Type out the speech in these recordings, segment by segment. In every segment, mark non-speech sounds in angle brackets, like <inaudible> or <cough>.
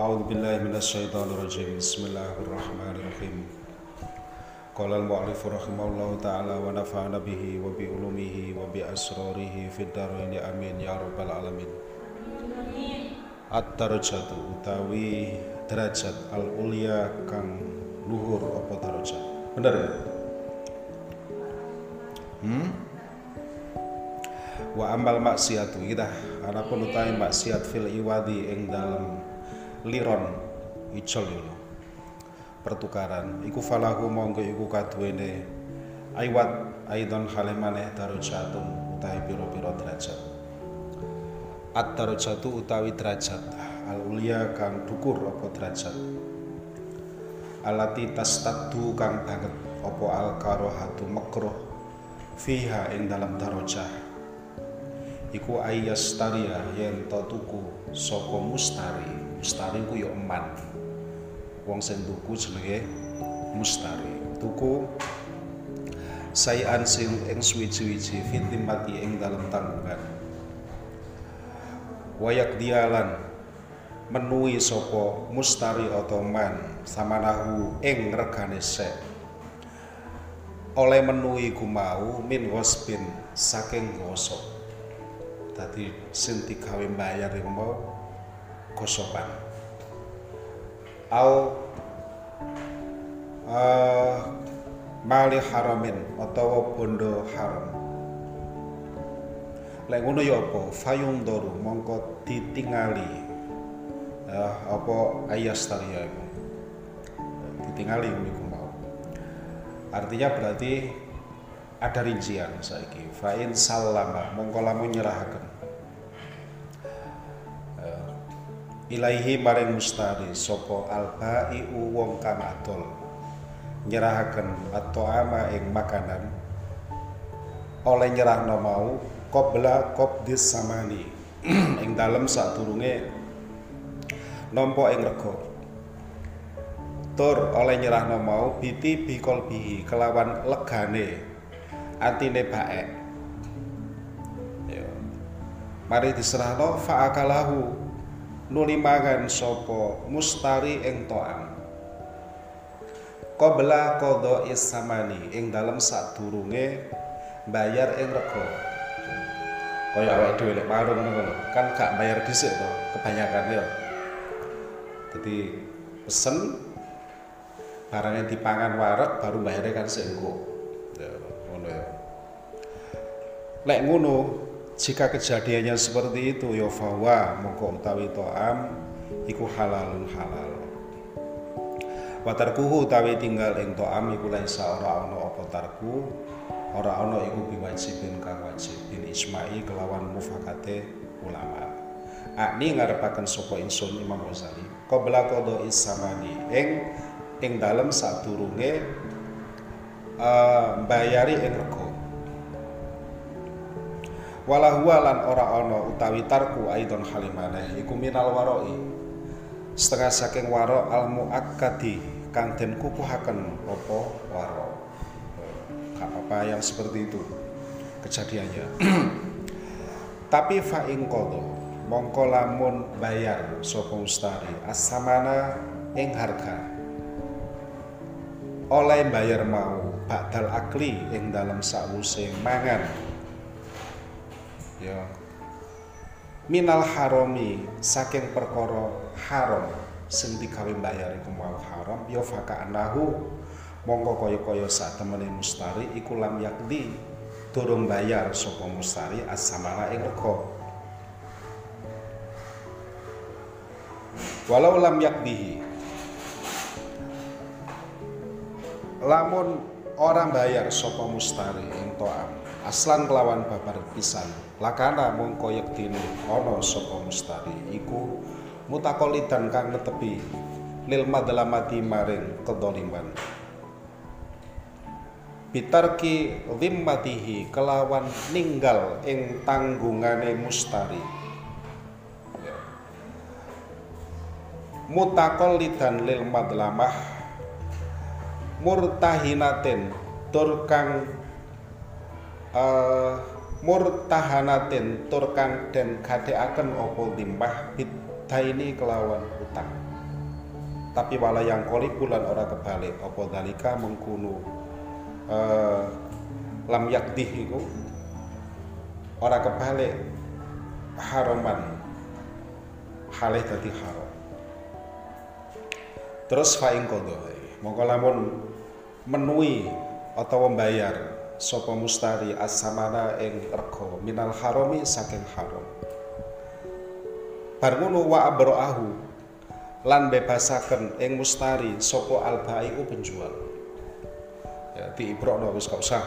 أعوذ بالله من الشيطان الرجيم بسم الله الرحمن الرحيم قال المؤلف رحمه الله تعالى ونفعنا به وبعلومه وبأسراره في الدارين آمين يا رب العالمين At-darajat utawi derajat al-ulya kang luhur apa darajat bener ya? Hmm? Wa amal maksiatu kita anapun utawi maksiat fil iwadi ing dalem liron icol yo pertukaran. Iku falahu monggo iku kaduwene aiwat aidon hale maneh darajatun utawi pira-pira derajat. At darajatu utawi derajat. Al ulia kang dukur apa derajat. Alati tastaddu kang banget apa al karohatu makruh fiha ing dalam darajah iku ayas taria yen to tuku sapa mustari mustari ku ya eman wong sing tuku jenenge mustari. Tuku sayan sing ing suwi-wiji fitim mati ing dalam tanggungan. Wayak dialan menuhi sapa mustari atau man samanahu ing regane sek. Oleh menuhi kumau min wasbin saking gosok tadi sing digawe bayar iku mau gosokan au uh, mali haramin utawa bondo haram. Lek ngono ya apa? Fayung doru mongko ditingali. Uh, apa ayas taria iku? Ditingali iku mau. Artinya berarti ada rincian saiki. Fa'in salama mongko lamun nyerahaken ilaihi maring mustari sapa albaiu wong kang adol. Nyerahaken ama ing makanan. Oleh nyerahno mau qabla qabdis samani. <clears throat> Ing dalem sadurunge nampa ing rega. Tur oleh nyerahno mau biti bikol bihi kelawan legane. Atine baek. Mari diserahno fa'akalahu nuli mangan sapa mustari ing to'am qabla qada isamani ing dalem sadurunge bayar ing rega. Kaya awake dhewe lek warung ngono kan gak bayar dhisik to kebanyakan ya. Jadi pesen barangnya dipangan wareg baru bayarnya kan seengko ya ngono ya. Lek ngono jika kejadiannya seperti itu ya fawa mongko utawi to'am iku halalun halal. Watarkuhu utawi tinggal ing to'am iku laisa ora ana apa tarku ora ana iku biwajibin kang wajib bin isma'i kelawan mufakate ulama. Akni ngarepaken sapa insun Imam Ghazali qabla qada isamani ing ing dalem sadurunge uh, bayari ing rega walahuwa lan ora ana utawi tarku aidon halimaneh iku minal waroi. Setengah saking waro al muakkadi kang den kukuhaken apa waro gak apa yang seperti itu kejadiannya. <clears throat> Tapi fa ing mongko lamun bayar sapa ustari asamana ing harga. Oleh bayar mau bakdal akli ing dalam sawuse mangan ya. Minal harami saking perkara haram sing digawe bayar iku mau haram ya faka anahu mongko kaya-kaya sak temene mustari iku lam yakdi durung bayar sapa mustari as-samana ing rega. Walau lam yakdihi lamun orang bayar sapa mustari ing to'am aslan kelawan babar pisan. Lakana mongko yektine ana sapa mustari iku mutakolidan kang netepi. Lil madlamati maring kedoliman. Bitarki zimmatihi kelawan ninggal ing tanggungane mustari. Mutakolidan lil madlamah murtahinatin tur kang uh, murtahanatin tur kang den gadekaken apa limbah bit daini kelawan utang. Tapi wala yang koli bulan ora kebalik apa dalika mengkunu uh, lam yakdih iku ora kebalik haraman halih dadi haram. Terus fa'ing kodo mongko lamun menui atau membayar sopo mustari as-samana ing rego minal harami saking haram. Bar wa abra'ahu lan bebasaken ing mustari sopo albai'u penjual. Ya diibrokno wis gak usah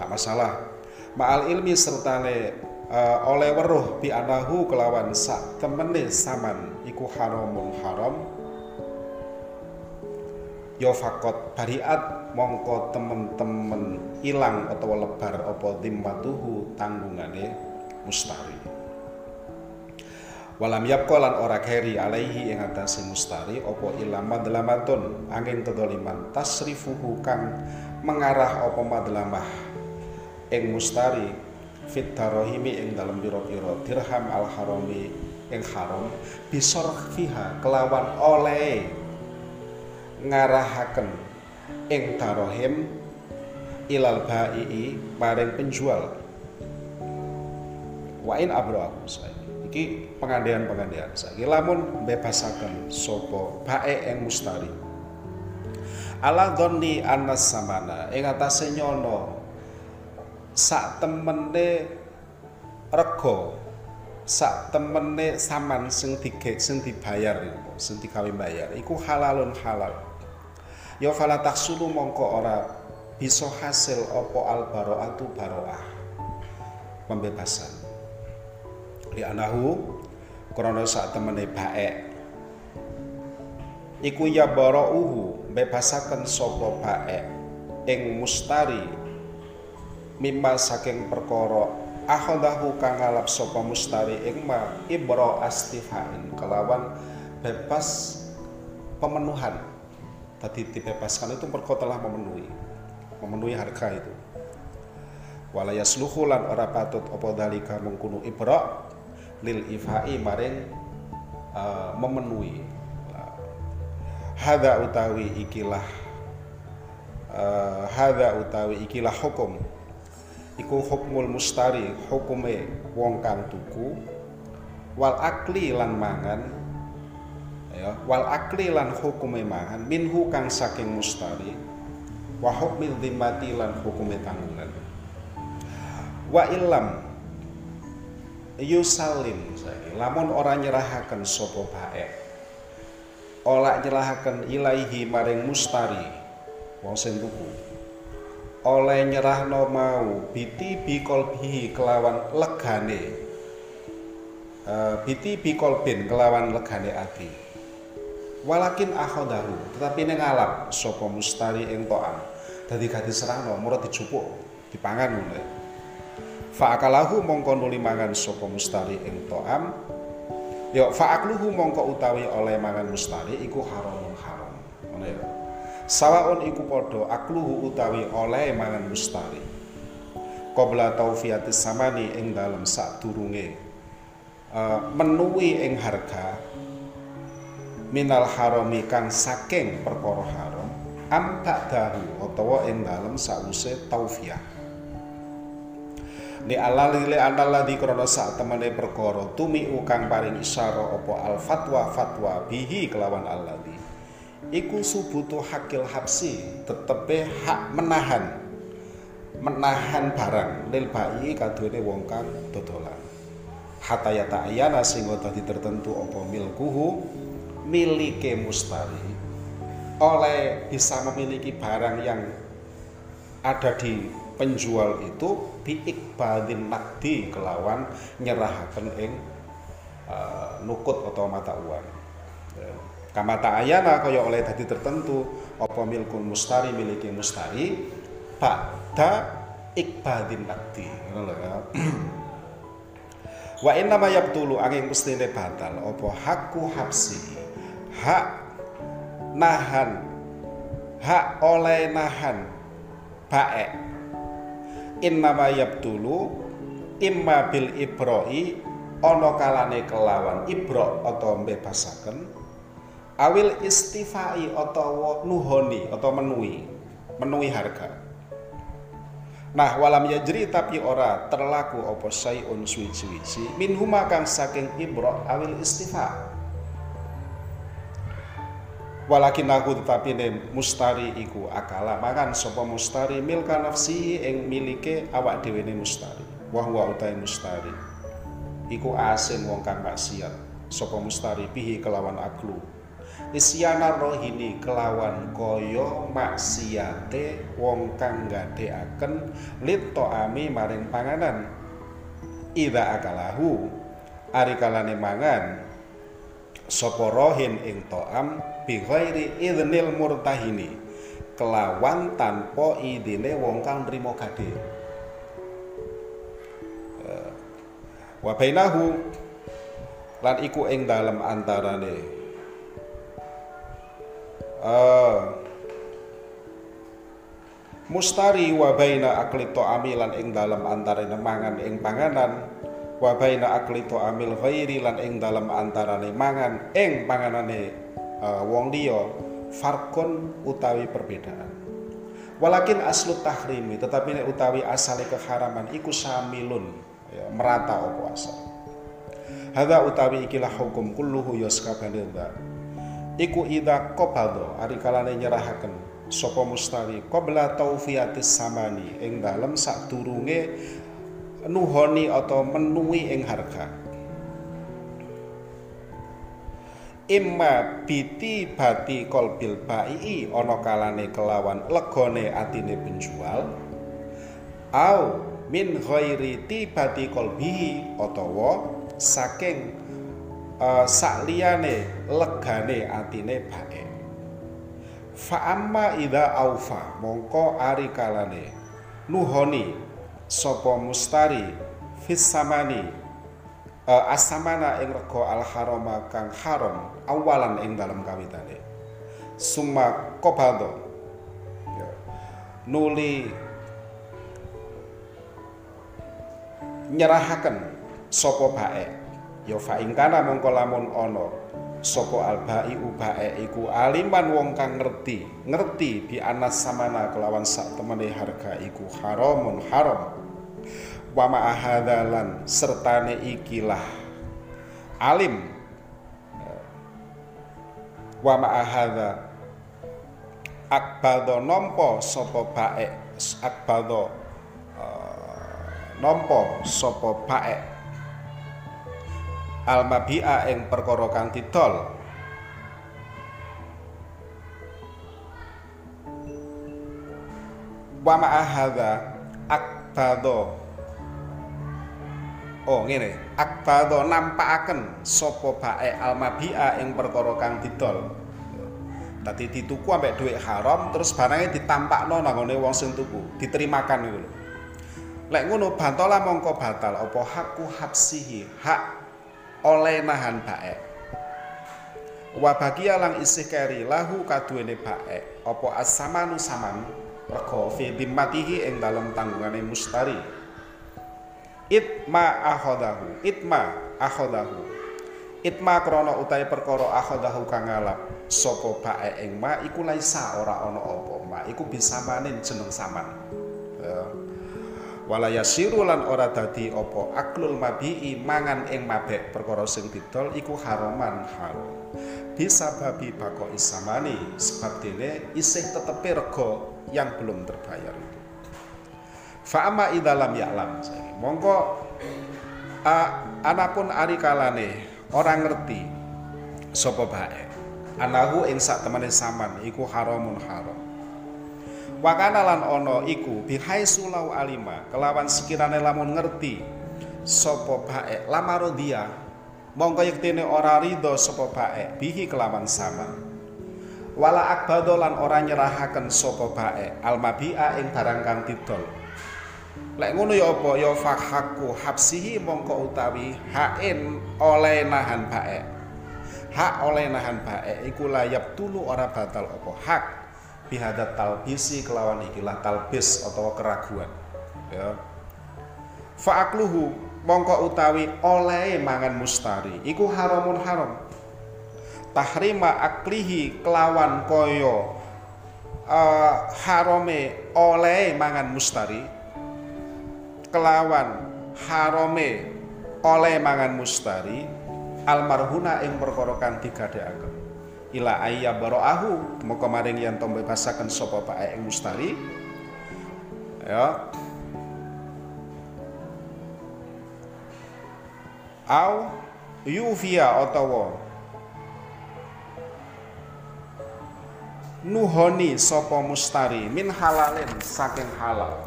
gak masalah. Ma'al ilmi sertane uh, oleh weruh bi anahu kelawan sak temene saman iku haramun haram. Yo fakot bariat mongko temen-temen ilang atau lebar apa dimmatuhu tanggungane mustari. Walam yapko lan ora keri alaihi ing atase mustari apa ilam madlamatun angin kedoliman tasrifuhu kang mengarah apa madlamah ing mustari fit darohimi ing dalam biro-biro dirham al harami ing haram fiha kelawan oleh ngarahaken ing tarohim ilal baii maring penjual. Wa in abrahu saiki iki pengandian-pengandian saiki lamun bebasaken sapa bae ing mustari. Ala dhanni anas samana. Ing atase nyono. Sak temene rego sak temene saman sing dige sing dibayar sing digawe bayar iku halalun halal ya fala tahsulu mongko ora bisa hasil opo al baro'atu baro'ah pembebasan. Li anahu krana sak temene baek iku ya barauhu bebasaken sapa baek ing mustari mimma saking perkara akhadahu kang ngalap sapa mustari ing ma ibra astifain kelawan bebas pemenuhan tadi dibebaskan itu mereka telah memenuhi memenuhi harga itu. Walaya lan ora patut apa dalika mengkunu ibra lil ifai maring uh, memenuhi. Hada utawi ikilah uh, hada utawi ikilah hukum. Iku hukmul mustari hukume wong kang tuku wal akli lan mangan ya wal akli lan hukume mangan minhu kang saking mustari wa hukmil dhimmati lan hukume tanggungan. Wa illam yusalim saiki. Lamun ora nyerahaken sapa bae ora nyerahaken ilaihi maring mustari wong sing tuku. Oleh nyerahno mau biti bikolbihi kelawan legane uh, biti bikolbin kelawan legane ati walakin akhodahu tetapi ini ngalap sopo mustari ing to'am dadi gak diserahno murah dijupuk dipangan ngono fa'akalahu mongko nuli mangan sopo mustari ing to'am ya fa'akluhu mongko utawi oleh mangan mustari iku haramun haram. Ngono ya. Sawaun iku podo akluhu utawi oleh mangan mustari. Qabla taufiatis samani ing dalam sak durunge uh, menuwi ing harga minal harami kang saking perkara haram am dahu utawa ing dalem sause taufiah. Ni alali le analadi krana sak temene perkara tumi kang paring isyara apa al fatwa fatwa bihi kelawan alladhi iku subutu hakil habsi tetepe hak menahan menahan barang. Lil bayi kaduene wong kang dodolan. Hatta ya ta'ayana sehingga dadi tertentu apa milkuhu miliki mustari oleh bisa memiliki barang yang ada di penjual itu biikbadin nakdi kelawan nyerahaken ing uh, nukut atau mata uang. Ya. kamata ayana kaya oleh tadi tertentu apa milkul mustari miliki mustari pada ikbadin nakdi ya. <clears throat> Wa inna ma yabtulu angin mestine batal apa hakku habsi hak nahan. Hak oleh nahan. Baek. Innama yabtulu imma bil ibroi ana kalane kelawan ibrok atau bebasaken awil istifai atau nuhoni atau menui menui harga. Nah walam yajri tapi ora terlaku opo sayun suwi-suwi min huma kang saking ibrok awil istifa walakin aku tetapi ne mustari iku akala. Makan sapa mustari milka nafsi ing milike awak dhewe ne mustari. Wa huwa utai mustari. Iku asin wong kang maksiat. Sapa mustari bihi kelawan aklu isyana rohini kelawan koyo maksiate wong kang gadeaken lito ami maring panganan. Ida akalahu ari kalane mangan sapa rohin ing to'am bi ghairi idznil murtahini kelawan tanpa idine wong kang nrimo gade eh, wa bainahu lan iku ing dalem antarane. Uh, mustari wa baina akli ta'ami ing dalem antarane mangan ing panganan wa baina akli amil ghairi lan ing dalam antarane mangan ing panganane uh, wong liya farkon utawi perbedaan. Walakin aslu tahrimi tetapi nek utawi asale keharaman iku samilun ya, merata opo asal. Hada utawi ikilah hukum kulluhu yaskabane iku ida qabado ari kalane nyerahaken sapa mustari qabla taufiyatis samani ing dalem sadurunge nuhoni atau menui ing harga. Imma biti bati kolbil bai ono kalane kelawan legone atine penjual au min ghairi tibati kolbihi utawa saking uh, sakliyane legane atine bae. Fa amma ida aufa mongko ari kalane nuhoni Sopo mustari fis samani uh, asamana ing rego al harama kang haram awalan ing dalam kawitane summa qabado ya. nuli nyerahaken sapa bae ya fa ing kana mongko lamun sapa albai ubae iku aliman wong kang ngerti. Ngerti bi anas samana kelawan sak temene harga iku haramun haram. Wa ma'ahadalan sertane ikilah alim. Wa ma'ahadha akbado nompo sopo bae akbado uh, nompo sopo bae almabia ing perkara kang didol wa ma'ahadha akbado Oh ngene, akbado nampakaken sapa bae almabia ing perkara kang didol. Dadi dituku ambek dhuwit haram terus barangnya ditampakno nang ngene wong sing tuku, diterimakan iku lho. Lek ngono bantola mongko batal apa hakku hapsihi, hak oleh nahan bae. Wa bagia lang isih keri lahu kaduwene bae apa as-samanu saman rego fi dimmatihi ing dalem tanggungane mustari itma akhodahu itma akhodahu itma krono utai perkara akhodahu kang ngalap sapa bae ing ma iku laisa ora ana apa ma iku bisa manin jeneng saman ya. Wala yasiru lan ora dadi apa aklul mabii mangan ing mabek perkara sing didol iku haroman haram bisa babi bako isamani sebab dene isih tetepe rego yang belum terbayar itu Fa'ama idalam ya'lam. Mongko uh, anapun ari kalane orang ngerti sapa bae. Anahu ing sak temene saman iku haramun haram. Wakana lan ono iku bihai sulau alima kelawan sekirane lamun ngerti sapa bae lamaro dia mongko yektene ora rido sapa bae bihi kelawan saman wala akbado lan ora nyerahaken sapa bae almabia ing barang kang didol. Lek ngono ya apa? Ya fahaku hapsihi mongko utawi hain oleh nahan bae. Hak oleh nahan bae iku layap tulu ora batal apa hak bihadat talbisi kelawan ikilah talbis atau keraguan. Ya. fa'akluhu mongko utawi oleh mangan mustari iku haramun haram tahrima aklihi kelawan koyo uh, harome oleh mangan mustari kelawan harome oleh mangan mustari almarhuna ing perkara kang digadhekaken ila ayya baraahu. Moko maring yen to bebasaken sapa bae ing mustari. Ya. Au yufia utawa nuhoni sapa mustari min halalin saking halal.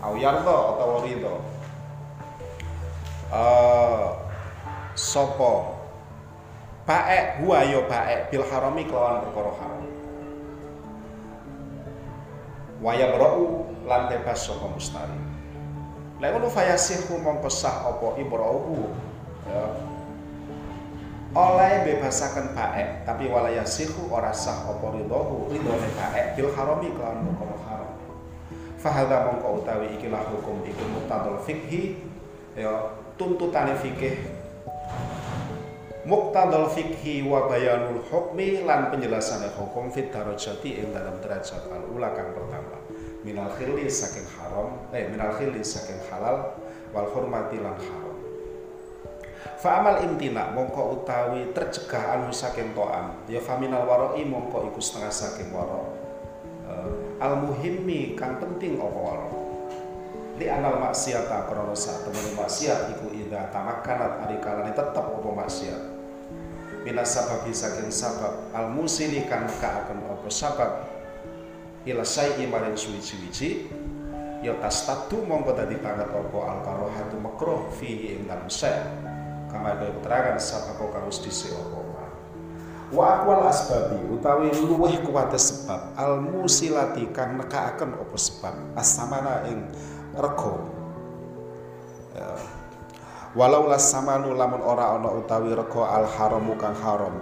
Au yarda utawa ridho uh, sapa baek huwa ya baek. Bil harami kelawan perkara haram. Waya brau lan bebas sapa mustari. Lek ngono fayasihu mongko sah apa ibrau ya. oleh bebasakan baek tapi walaya sihu ora sah apa ridhohu. Ridhone baek bil harami kelawan perkara haram. Fahadha mongko utawi ikilah hukum iku muktadul fikhi ya tuntutane fikih muktadul fikhi wa bayanul hukmi lan penjelasannya hukum fit darajati ing dalam derajat al ula kang pertama. Minal khilli saking haram eh minal khilli saking halal wal hurmati lan haram. Fa'amal imtina mongko utawi tercegah anu saking to'am ya faminal waroi mongko iku setengah saking waro uh, al muhimmi kang penting apa waro li anal maksiata krana sak temene maksiat iku ida tamakkanat ari kalane tetep apa maksiat minas sabab saking sabab al musili kang akan apa sabab? Ila syai'i maring suwi-wiji ya tastatu mongko dadi banget apa? Al karohatu makruh fihi ing dalam kama ada keterangan kau kamus dhisik apa wa akwal asbabi utawi luweh kuwate sebab al musilati kang nekakaken apa sebab? Asamana ing rego. Ya. Walau las samanu lamun ora ana utawi rego al haramu kang haram.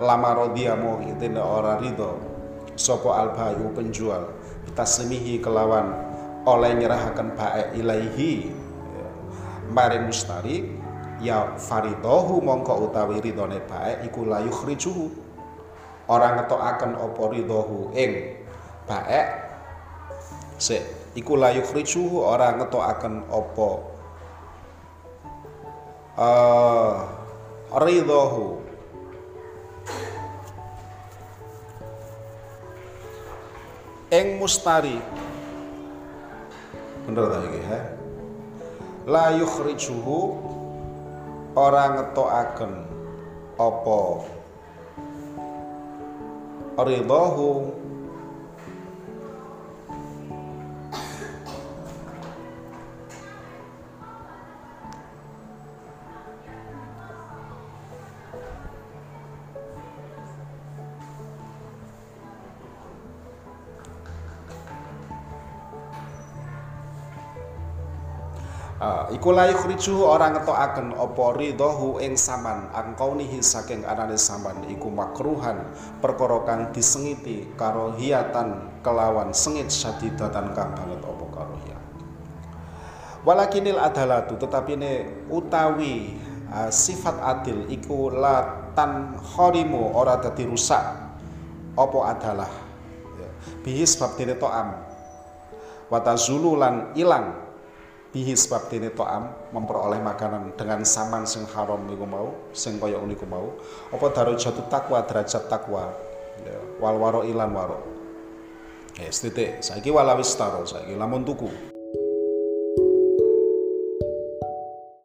Lama rodiamu itine ora ridho. Sopo al bayu penjual taslimihi kelawan. Oleh nyerahaken bae ilaihi. Maring mustari ya faridohu mongko utawi ridhone bae iku la yukhrijuhu. Ora ngetokaken apa ridhohu ing bae. Se iku la yukhrijuhu ora ngetokaken apa uh, ridhohu. Ing mustari. Bener ta iki ha la yukhrijuhu ora ngetokaken apa? Ridhahu iku la yukhrijuhu ora ngetokaken apa ridhahu ing saman. Angkaunihi saking anane saman iku makruhan perkara kang disengiti karo hiatan kelawan sengit syadidatan kang banget apa karo hiat walakinil adalatu tetapi ne utawi uh, sifat adil iku latan khorimu ora dadi rusak apa adalah? Ya. bihi sebab dene to'am. Watazulu lan ilang bihi sebab dene to'am memperoleh makanan dengan saman sing haram niku mau sing kaya niku mau. Apa darajat takwa derajat takwa? Ya, wal waro ilan waro ya titik. Saiki walawis taro saiki lamun tuku